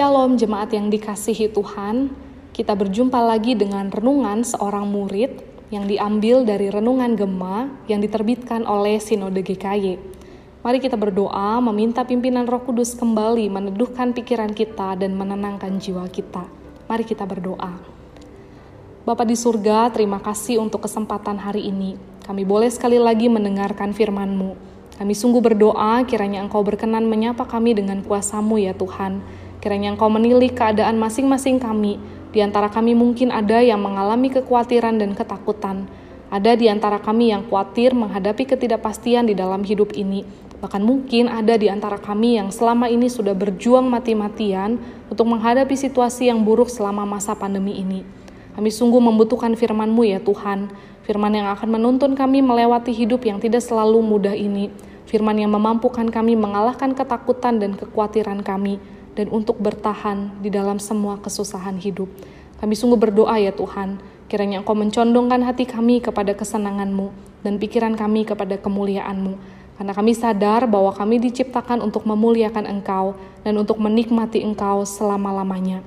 Shalom jemaat yang dikasihi Tuhan, kita berjumpa lagi dengan renungan seorang murid yang diambil dari renungan Gema yang diterbitkan oleh Sinode GKY. Mari kita berdoa meminta pimpinan Roh Kudus kembali meneduhkan pikiran kita dan menenangkan jiwa kita. Mari kita berdoa. Bapa di surga, terima kasih untuk kesempatan hari ini. Kami boleh sekali lagi mendengarkan firman-Mu. Kami sungguh berdoa kiranya Engkau berkenan menyapa kami dengan kuasamu ya Tuhan Kiranya Engkau menilai keadaan masing-masing kami. Di antara kami mungkin ada yang mengalami kekhawatiran dan ketakutan. Ada di antara kami yang khawatir menghadapi ketidakpastian di dalam hidup ini. Bahkan mungkin ada di antara kami yang selama ini sudah berjuang mati-matian untuk menghadapi situasi yang buruk selama masa pandemi ini. Kami sungguh membutuhkan firman-Mu ya Tuhan, firman yang akan menuntun kami melewati hidup yang tidak selalu mudah ini, firman yang memampukan kami mengalahkan ketakutan dan kekhawatiran kami, dan untuk bertahan di dalam semua kesusahan hidup. Kami sungguh berdoa ya Tuhan, kiranya Engkau mencondongkan hati kami kepada kesenangan-Mu dan pikiran kami kepada kemuliaan-Mu. Karena kami sadar bahwa kami diciptakan untuk memuliakan Engkau dan untuk menikmati Engkau selama-lamanya.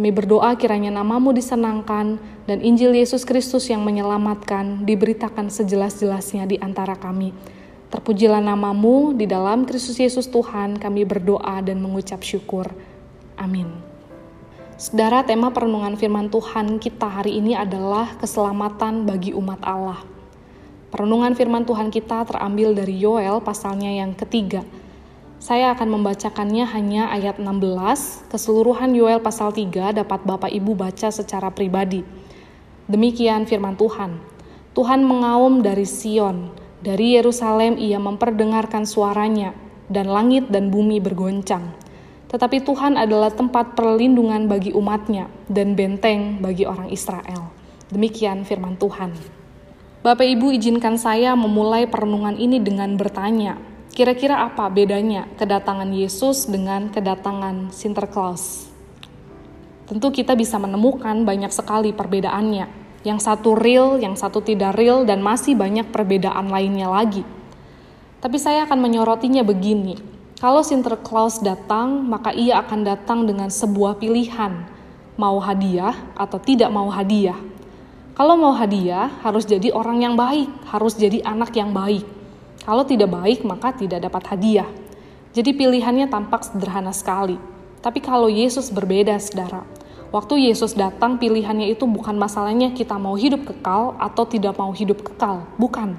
Kami berdoa kiranya namamu disenangkan dan Injil Yesus Kristus yang menyelamatkan diberitakan sejelas-jelasnya di antara kami. Terpujilah namamu di dalam Kristus Yesus Tuhan kami berdoa dan mengucap syukur. Amin. Saudara, tema perenungan firman Tuhan kita hari ini adalah keselamatan bagi umat Allah. Perenungan firman Tuhan kita terambil dari Yoel pasalnya yang ketiga. Saya akan membacakannya hanya ayat 16, keseluruhan Yoel pasal 3 dapat Bapak Ibu baca secara pribadi. Demikian firman Tuhan. Tuhan mengaum dari Sion, dari Yerusalem ia memperdengarkan suaranya, dan langit dan bumi bergoncang. Tetapi Tuhan adalah tempat perlindungan bagi umatnya dan benteng bagi orang Israel. Demikian firman Tuhan. Bapak Ibu izinkan saya memulai perenungan ini dengan bertanya, kira-kira apa bedanya kedatangan Yesus dengan kedatangan Sinterklaas? Tentu kita bisa menemukan banyak sekali perbedaannya, yang satu real, yang satu tidak real, dan masih banyak perbedaan lainnya lagi. Tapi saya akan menyorotinya begini, kalau Sinterklaas datang, maka ia akan datang dengan sebuah pilihan, mau hadiah atau tidak mau hadiah. Kalau mau hadiah, harus jadi orang yang baik, harus jadi anak yang baik. Kalau tidak baik, maka tidak dapat hadiah. Jadi pilihannya tampak sederhana sekali. Tapi kalau Yesus berbeda, saudara. Waktu Yesus datang, pilihannya itu bukan masalahnya kita mau hidup kekal atau tidak mau hidup kekal, bukan.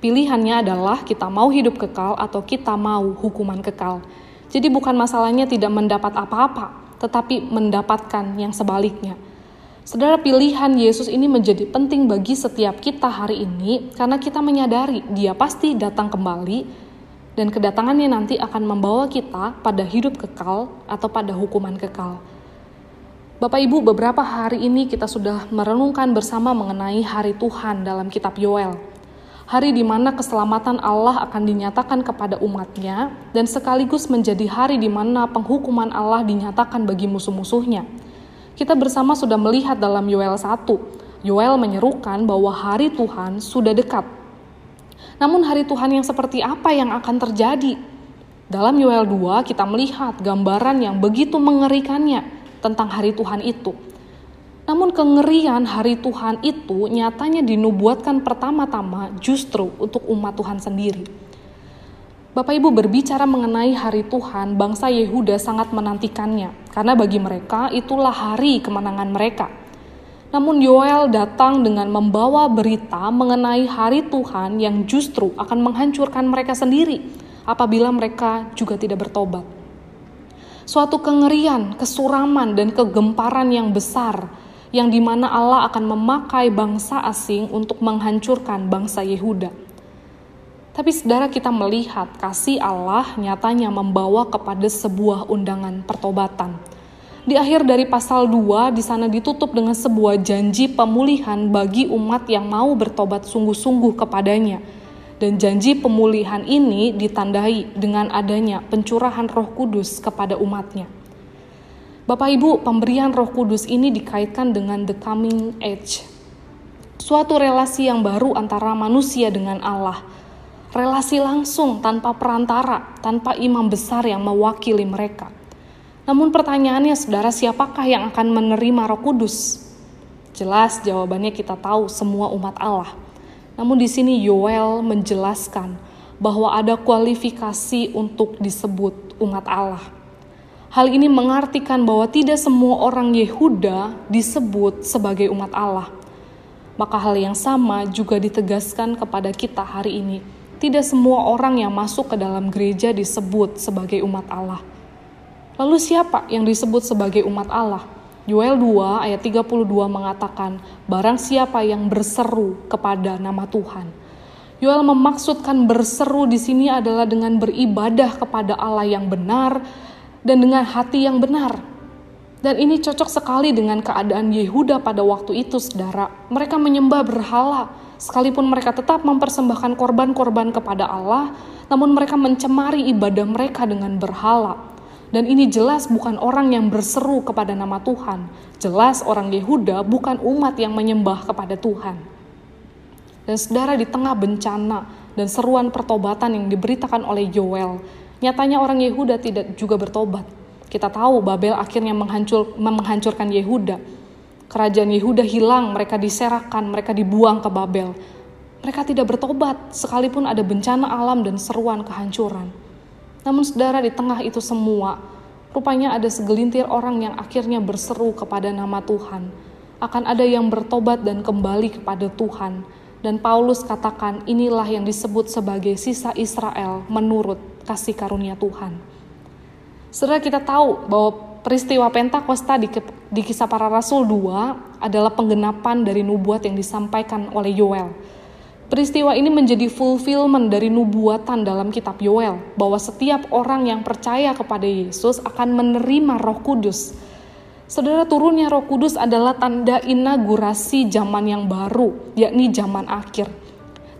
Pilihannya adalah kita mau hidup kekal atau kita mau hukuman kekal. Jadi bukan masalahnya tidak mendapat apa-apa, tetapi mendapatkan yang sebaliknya. Saudara, pilihan Yesus ini menjadi penting bagi setiap kita hari ini karena kita menyadari dia pasti datang kembali dan kedatangannya nanti akan membawa kita pada hidup kekal atau pada hukuman kekal. Bapak Ibu, beberapa hari ini kita sudah merenungkan bersama mengenai hari Tuhan dalam kitab Yoel. Hari di mana keselamatan Allah akan dinyatakan kepada umatnya dan sekaligus menjadi hari di mana penghukuman Allah dinyatakan bagi musuh-musuhnya. Kita bersama sudah melihat dalam Yoel 1. Yoel menyerukan bahwa hari Tuhan sudah dekat. Namun hari Tuhan yang seperti apa yang akan terjadi? Dalam Yoel 2 kita melihat gambaran yang begitu mengerikannya tentang hari Tuhan itu. Namun kengerian hari Tuhan itu nyatanya dinubuatkan pertama-tama justru untuk umat Tuhan sendiri. Bapak Ibu berbicara mengenai hari Tuhan, bangsa Yehuda sangat menantikannya, karena bagi mereka itulah hari kemenangan mereka. Namun Yoel datang dengan membawa berita mengenai hari Tuhan yang justru akan menghancurkan mereka sendiri apabila mereka juga tidak bertobat suatu kengerian, kesuraman, dan kegemparan yang besar, yang di mana Allah akan memakai bangsa asing untuk menghancurkan bangsa Yehuda. Tapi saudara kita melihat kasih Allah nyatanya membawa kepada sebuah undangan pertobatan. Di akhir dari pasal 2 di sana ditutup dengan sebuah janji pemulihan bagi umat yang mau bertobat sungguh-sungguh kepadanya dan janji pemulihan ini ditandai dengan adanya pencurahan roh kudus kepada umatnya. Bapak Ibu, pemberian roh kudus ini dikaitkan dengan the coming age. Suatu relasi yang baru antara manusia dengan Allah. Relasi langsung tanpa perantara, tanpa imam besar yang mewakili mereka. Namun pertanyaannya saudara siapakah yang akan menerima roh kudus? Jelas jawabannya kita tahu semua umat Allah. Namun di sini Yoel menjelaskan bahwa ada kualifikasi untuk disebut umat Allah. Hal ini mengartikan bahwa tidak semua orang Yehuda disebut sebagai umat Allah. Maka hal yang sama juga ditegaskan kepada kita hari ini. Tidak semua orang yang masuk ke dalam gereja disebut sebagai umat Allah. Lalu siapa yang disebut sebagai umat Allah? Yoel 2 ayat 32 mengatakan, barang siapa yang berseru kepada nama Tuhan. Yoel memaksudkan berseru di sini adalah dengan beribadah kepada Allah yang benar dan dengan hati yang benar. Dan ini cocok sekali dengan keadaan Yehuda pada waktu itu, saudara. Mereka menyembah berhala, sekalipun mereka tetap mempersembahkan korban-korban kepada Allah, namun mereka mencemari ibadah mereka dengan berhala. Dan ini jelas bukan orang yang berseru kepada nama Tuhan. Jelas orang Yehuda bukan umat yang menyembah kepada Tuhan. Dan saudara di tengah bencana dan seruan pertobatan yang diberitakan oleh Joel, nyatanya orang Yehuda tidak juga bertobat. Kita tahu Babel akhirnya menghancur, menghancurkan Yehuda. Kerajaan Yehuda hilang, mereka diserahkan, mereka dibuang ke Babel. Mereka tidak bertobat, sekalipun ada bencana alam dan seruan kehancuran. Namun saudara di tengah itu semua, rupanya ada segelintir orang yang akhirnya berseru kepada nama Tuhan. Akan ada yang bertobat dan kembali kepada Tuhan. Dan Paulus katakan inilah yang disebut sebagai sisa Israel menurut kasih karunia Tuhan. Saudara kita tahu bahwa peristiwa Pentakosta di, di kisah para rasul 2 adalah penggenapan dari nubuat yang disampaikan oleh Yoel Peristiwa ini menjadi fulfillment dari nubuatan dalam kitab Yoel bahwa setiap orang yang percaya kepada Yesus akan menerima Roh Kudus. Saudara turunnya Roh Kudus adalah tanda inaugurasi zaman yang baru, yakni zaman akhir.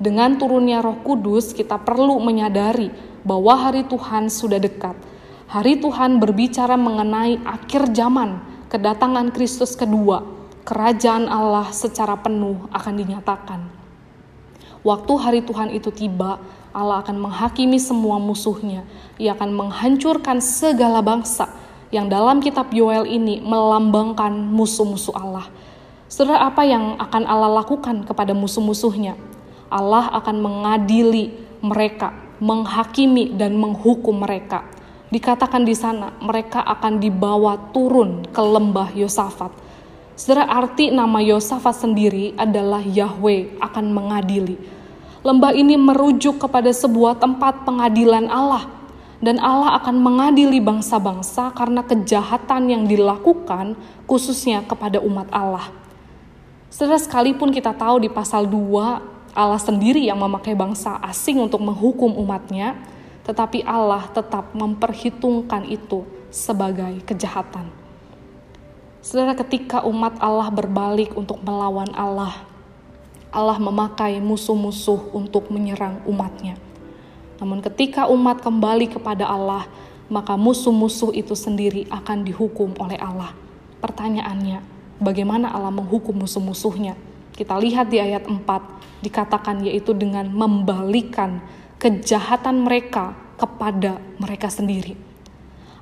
Dengan turunnya Roh Kudus, kita perlu menyadari bahwa hari Tuhan sudah dekat. Hari Tuhan berbicara mengenai akhir zaman, kedatangan Kristus kedua, kerajaan Allah secara penuh akan dinyatakan. Waktu hari Tuhan itu tiba, Allah akan menghakimi semua musuhnya. Ia akan menghancurkan segala bangsa yang dalam kitab Yoel ini melambangkan musuh-musuh Allah. Saudara, apa yang akan Allah lakukan kepada musuh-musuhnya? Allah akan mengadili mereka, menghakimi dan menghukum mereka. Dikatakan di sana, mereka akan dibawa turun ke lembah Yosafat. Saudara, arti nama Yosafat sendiri adalah Yahweh akan mengadili Lembah ini merujuk kepada sebuah tempat pengadilan Allah, dan Allah akan mengadili bangsa-bangsa karena kejahatan yang dilakukan, khususnya kepada umat Allah. Setelah sekalipun kita tahu di pasal 2, Allah sendiri yang memakai bangsa asing untuk menghukum umatnya, tetapi Allah tetap memperhitungkan itu sebagai kejahatan. Saudara, ketika umat Allah berbalik untuk melawan Allah, Allah memakai musuh-musuh untuk menyerang umatnya. Namun ketika umat kembali kepada Allah, maka musuh-musuh itu sendiri akan dihukum oleh Allah. Pertanyaannya, bagaimana Allah menghukum musuh-musuhnya? Kita lihat di ayat 4, dikatakan yaitu dengan membalikan kejahatan mereka kepada mereka sendiri.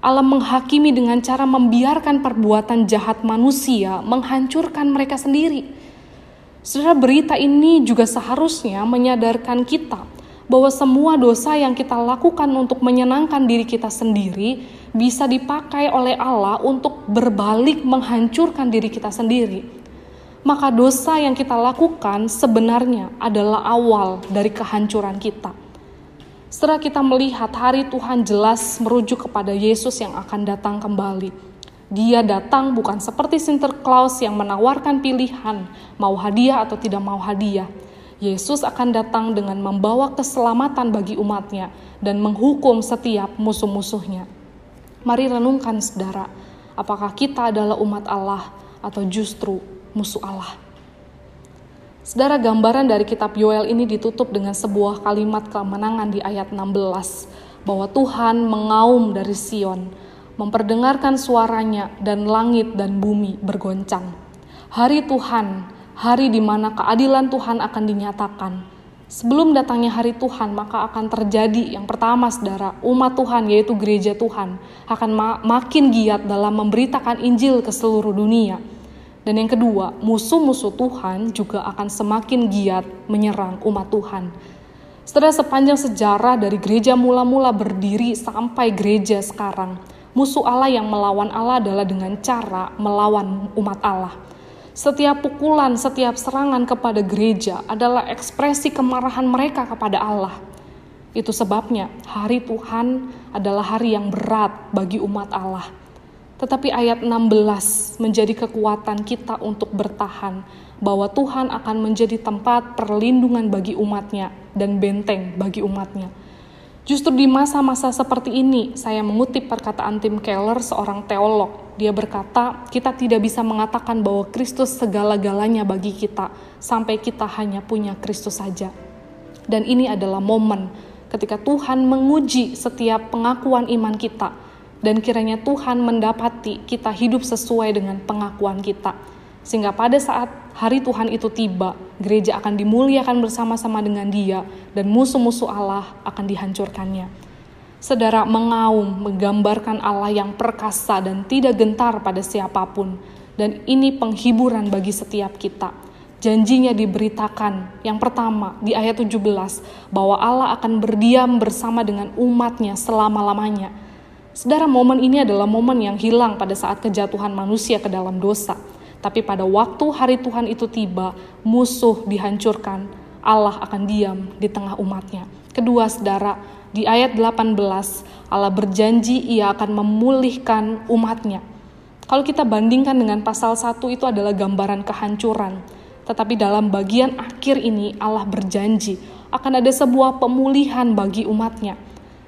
Allah menghakimi dengan cara membiarkan perbuatan jahat manusia menghancurkan mereka sendiri Saudara, berita ini juga seharusnya menyadarkan kita bahwa semua dosa yang kita lakukan untuk menyenangkan diri kita sendiri bisa dipakai oleh Allah untuk berbalik menghancurkan diri kita sendiri. Maka dosa yang kita lakukan sebenarnya adalah awal dari kehancuran kita. Setelah kita melihat hari Tuhan jelas merujuk kepada Yesus yang akan datang kembali dia datang bukan seperti Sinterklaas yang menawarkan pilihan, mau hadiah atau tidak mau hadiah. Yesus akan datang dengan membawa keselamatan bagi umatnya dan menghukum setiap musuh-musuhnya. Mari renungkan saudara, apakah kita adalah umat Allah atau justru musuh Allah? Saudara, gambaran dari kitab Yoel ini ditutup dengan sebuah kalimat kemenangan di ayat 16, bahwa Tuhan mengaum dari Sion, memperdengarkan suaranya dan langit dan bumi bergoncang. Hari Tuhan, hari di mana keadilan Tuhan akan dinyatakan. Sebelum datangnya hari Tuhan, maka akan terjadi yang pertama, saudara, umat Tuhan, yaitu gereja Tuhan, akan ma makin giat dalam memberitakan Injil ke seluruh dunia. Dan yang kedua, musuh-musuh Tuhan juga akan semakin giat menyerang umat Tuhan. Setelah sepanjang sejarah dari gereja mula-mula berdiri sampai gereja sekarang, musuh Allah yang melawan Allah adalah dengan cara melawan umat Allah. Setiap pukulan, setiap serangan kepada gereja adalah ekspresi kemarahan mereka kepada Allah. Itu sebabnya hari Tuhan adalah hari yang berat bagi umat Allah. Tetapi ayat 16 menjadi kekuatan kita untuk bertahan bahwa Tuhan akan menjadi tempat perlindungan bagi umatnya dan benteng bagi umatnya. Justru di masa-masa seperti ini, saya mengutip perkataan Tim Keller, seorang teolog. Dia berkata, kita tidak bisa mengatakan bahwa Kristus segala-galanya bagi kita, sampai kita hanya punya Kristus saja. Dan ini adalah momen ketika Tuhan menguji setiap pengakuan iman kita, dan kiranya Tuhan mendapati kita hidup sesuai dengan pengakuan kita sehingga pada saat hari Tuhan itu tiba, gereja akan dimuliakan bersama-sama dengan dia dan musuh-musuh Allah akan dihancurkannya. Saudara mengaum menggambarkan Allah yang perkasa dan tidak gentar pada siapa pun. Dan ini penghiburan bagi setiap kita. Janjinya diberitakan yang pertama di ayat 17 bahwa Allah akan berdiam bersama dengan umatnya selama-lamanya. Saudara momen ini adalah momen yang hilang pada saat kejatuhan manusia ke dalam dosa tapi pada waktu hari Tuhan itu tiba, musuh dihancurkan, Allah akan diam di tengah umatnya. Kedua saudara, di ayat 18, Allah berjanji ia akan memulihkan umatnya. Kalau kita bandingkan dengan pasal 1 itu adalah gambaran kehancuran. Tetapi dalam bagian akhir ini Allah berjanji akan ada sebuah pemulihan bagi umatnya.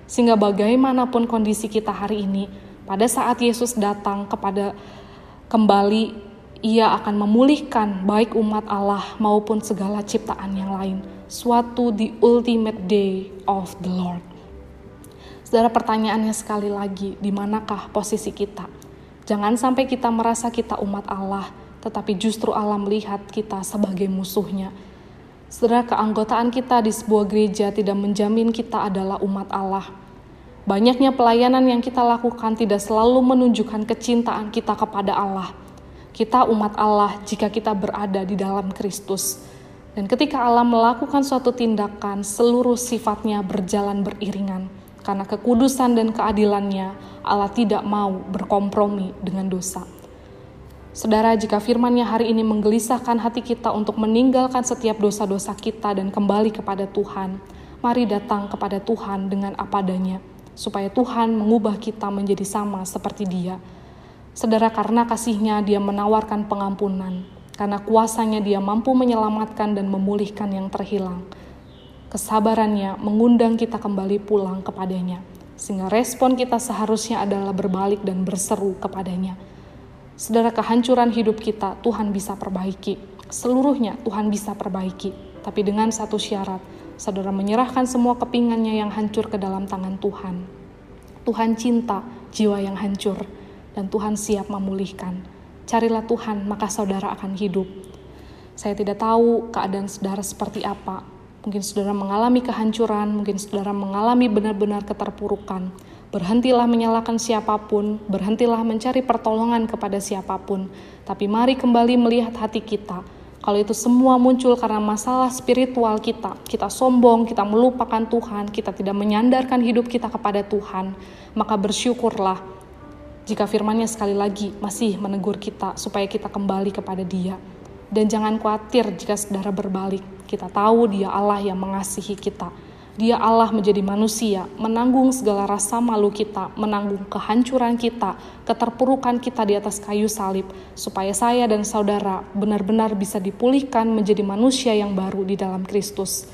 Sehingga bagaimanapun kondisi kita hari ini, pada saat Yesus datang kepada kembali ia akan memulihkan baik umat Allah maupun segala ciptaan yang lain. Suatu the ultimate day of the Lord. Saudara pertanyaannya sekali lagi, di manakah posisi kita? Jangan sampai kita merasa kita umat Allah, tetapi justru Allah melihat kita sebagai musuhnya. Saudara keanggotaan kita di sebuah gereja tidak menjamin kita adalah umat Allah. Banyaknya pelayanan yang kita lakukan tidak selalu menunjukkan kecintaan kita kepada Allah kita umat Allah jika kita berada di dalam Kristus. Dan ketika Allah melakukan suatu tindakan, seluruh sifatnya berjalan beriringan. Karena kekudusan dan keadilannya, Allah tidak mau berkompromi dengan dosa. Saudara, jika firmannya hari ini menggelisahkan hati kita untuk meninggalkan setiap dosa-dosa kita dan kembali kepada Tuhan, mari datang kepada Tuhan dengan apa adanya, supaya Tuhan mengubah kita menjadi sama seperti Dia Saudara, karena kasihnya dia menawarkan pengampunan, karena kuasanya dia mampu menyelamatkan dan memulihkan yang terhilang. Kesabarannya mengundang kita kembali pulang kepadanya, sehingga respon kita seharusnya adalah berbalik dan berseru kepadanya. Saudara, kehancuran hidup kita Tuhan bisa perbaiki. Seluruhnya Tuhan bisa perbaiki, tapi dengan satu syarat, saudara menyerahkan semua kepingannya yang hancur ke dalam tangan Tuhan. Tuhan cinta jiwa yang hancur dan Tuhan siap memulihkan. Carilah Tuhan, maka saudara akan hidup. Saya tidak tahu keadaan saudara seperti apa. Mungkin saudara mengalami kehancuran, mungkin saudara mengalami benar-benar keterpurukan. Berhentilah menyalahkan siapa pun, berhentilah mencari pertolongan kepada siapa pun. Tapi mari kembali melihat hati kita. Kalau itu semua muncul karena masalah spiritual kita, kita sombong, kita melupakan Tuhan, kita tidak menyandarkan hidup kita kepada Tuhan, maka bersyukurlah jika firmannya sekali lagi masih menegur kita supaya kita kembali kepada dia. Dan jangan khawatir jika saudara berbalik. Kita tahu dia Allah yang mengasihi kita. Dia Allah menjadi manusia, menanggung segala rasa malu kita, menanggung kehancuran kita, keterpurukan kita di atas kayu salib, supaya saya dan saudara benar-benar bisa dipulihkan menjadi manusia yang baru di dalam Kristus.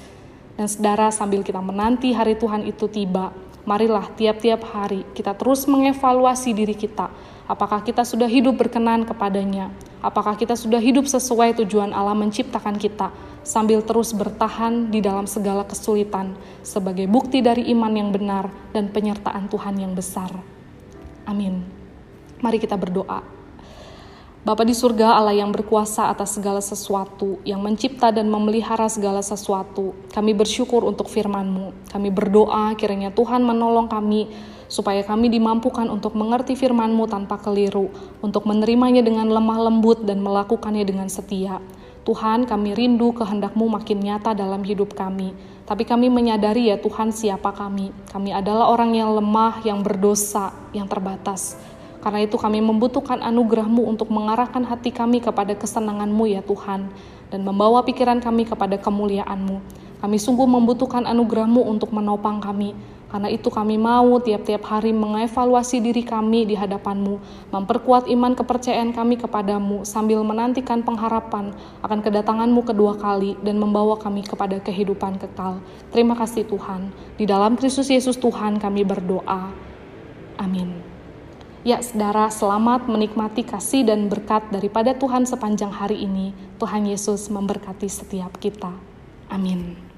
Dan saudara sambil kita menanti hari Tuhan itu tiba, marilah tiap-tiap hari kita terus mengevaluasi diri kita. Apakah kita sudah hidup berkenan kepadanya? Apakah kita sudah hidup sesuai tujuan Allah menciptakan kita sambil terus bertahan di dalam segala kesulitan sebagai bukti dari iman yang benar dan penyertaan Tuhan yang besar. Amin. Mari kita berdoa. Bapa di surga, Allah yang berkuasa atas segala sesuatu, yang mencipta dan memelihara segala sesuatu. Kami bersyukur untuk firman-Mu. Kami berdoa kiranya Tuhan menolong kami supaya kami dimampukan untuk mengerti firman-Mu tanpa keliru, untuk menerimanya dengan lemah lembut dan melakukannya dengan setia. Tuhan, kami rindu kehendak-Mu makin nyata dalam hidup kami. Tapi kami menyadari ya Tuhan siapa kami. Kami adalah orang yang lemah, yang berdosa, yang terbatas. Karena itu kami membutuhkan anugerah-Mu untuk mengarahkan hati kami kepada kesenangan-Mu ya Tuhan, dan membawa pikiran kami kepada kemuliaan-Mu. Kami sungguh membutuhkan anugerah-Mu untuk menopang kami, karena itu kami mau tiap-tiap hari mengevaluasi diri kami di hadapan-Mu, memperkuat iman kepercayaan kami kepadamu sambil menantikan pengharapan akan kedatangan-Mu kedua kali dan membawa kami kepada kehidupan kekal. Terima kasih Tuhan. Di dalam Kristus Yesus Tuhan kami berdoa. Amin. Ya, saudara, selamat menikmati kasih dan berkat daripada Tuhan sepanjang hari ini. Tuhan Yesus memberkati setiap kita. Amin.